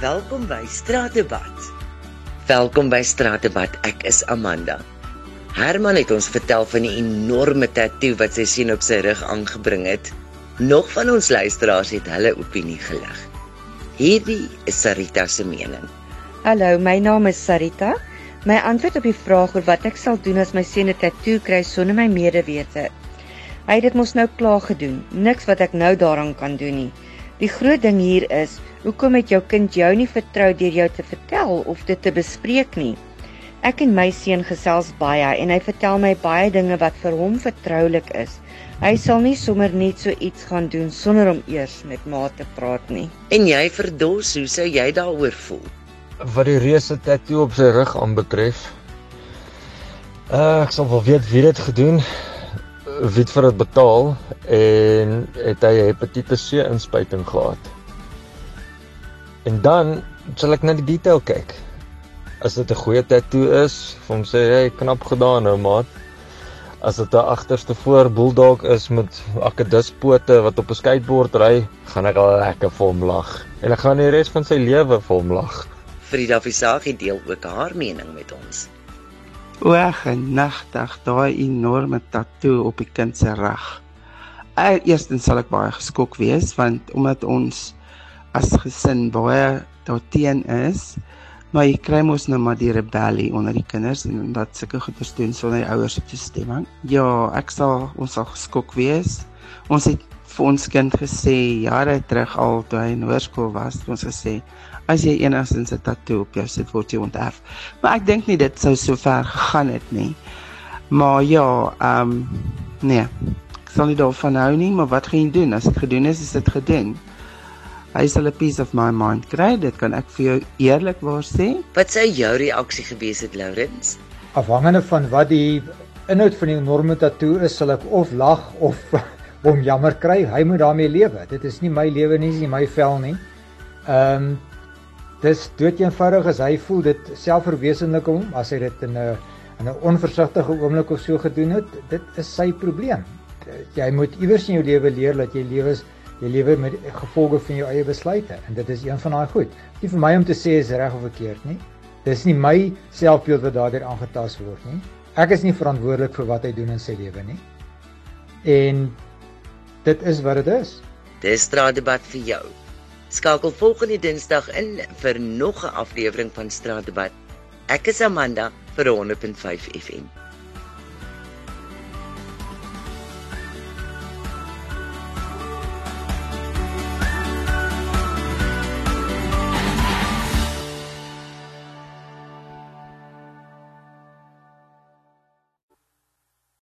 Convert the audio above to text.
Welkom by Straatdebat. Welkom by Straatdebat. Ek is Amanda. Herman het ons vertel van die enorme tatoe wat sy sien op sy rug aangebring het. Nog van ons luisteraars het hulle opinie gelig. Hierdie is Sarita se mening. Hallo, my naam is Sarita. My antwoord op die vraag oor wat ek sal doen as my seun 'n tatoe kry sonder my medewete. Hy het dit mos nou klaar gedoen. Niks wat ek nou daaraan kan doen nie. Die groot ding hier is, hoekom het jou kind jou nie vertrou deur jou te vertel of dit te bespreek nie? Ek en my seun gesels baie en hy vertel my baie dinge wat vir hom vertroulik is. Hy sal nie sommer net so iets gaan doen sonder om eers met ma te praat nie. En jy verdos, hoe sou jy daaroor voel? Wat die reuse tatoe op sy rug aanbetref, uh, ek sal wel weet wie dit gedoen het wie het vir dit betaal en het hy hepatitis C inspuiting gehad. En dan sal ek na die detail kyk. As dit 'n goeie tattoo is, vir hom sê hy knap gedaan nou maat. As dit 'n agterste voor bulldog is met akkedispote wat op 'n skateboard ry, gaan ek al lekker vir hom lag. En ek gaan die res van sy lewe vir hom lag. Frida Visagie deel ook haar mening met ons. O, genigtig, daai enorme tatoe op die kind se rug. Eerstens sal ek baie geskok wees want omdat ons as gesin baie daarteen is, maar jy kry mos nou maar die rebellie onder die kinders en dat sulke goeders doen sonder die ouers se toestemming. Ja, ek sal ons sal geskok wees. Ons het vir ons kind gesê jare terug al toe hy in hoërskool was, het ons gesê as jy enigstens 'n tatoe op jou sit word jy onterf. Maar ek dink nie dit sou so ver gegaan het nie. Maar ja, ehm um, nee. Ek sal nie daarvan hou nie, maar wat gaan jy doen? As dit gedoen is, is dit gedoen. Hy sal 'n piece of my mind kry, dit kan ek vir jou eerlikwaar sê. Wat sou jou reaksie gewees het, Lourens? Afhangende van wat die inhoud van die enorme tatoe is, sal ek of lag of hom jammer kry. Hy moet daarmee lewe. Dit is nie my lewe nie, dis nie my vel nie. Ehm um, dis dood eenvoudig as hy voel dit selfverwesenlik hom as hy dit in 'n in 'n onversigtige oomblik of so gedoen het, dit is sy probleem. Jy moet iewers in jou lewe leer dat jy lewe jy lewe met gevolge van jou eie besluite en dit is een van daai goed. Nie vir my om te sê is reg of verkeerd nie. Dis nie my selfbeeld wat daardeur aangetast word nie. Ek is nie verantwoordelik vir wat hy doen in sy lewe nie. En dit is wat dit is. Dis straatdebat vir jou. Skakel volgende Dinsdag in vir nog 'n aflewering van Straatdebat. Ek is Amanda vir 100.5 FM.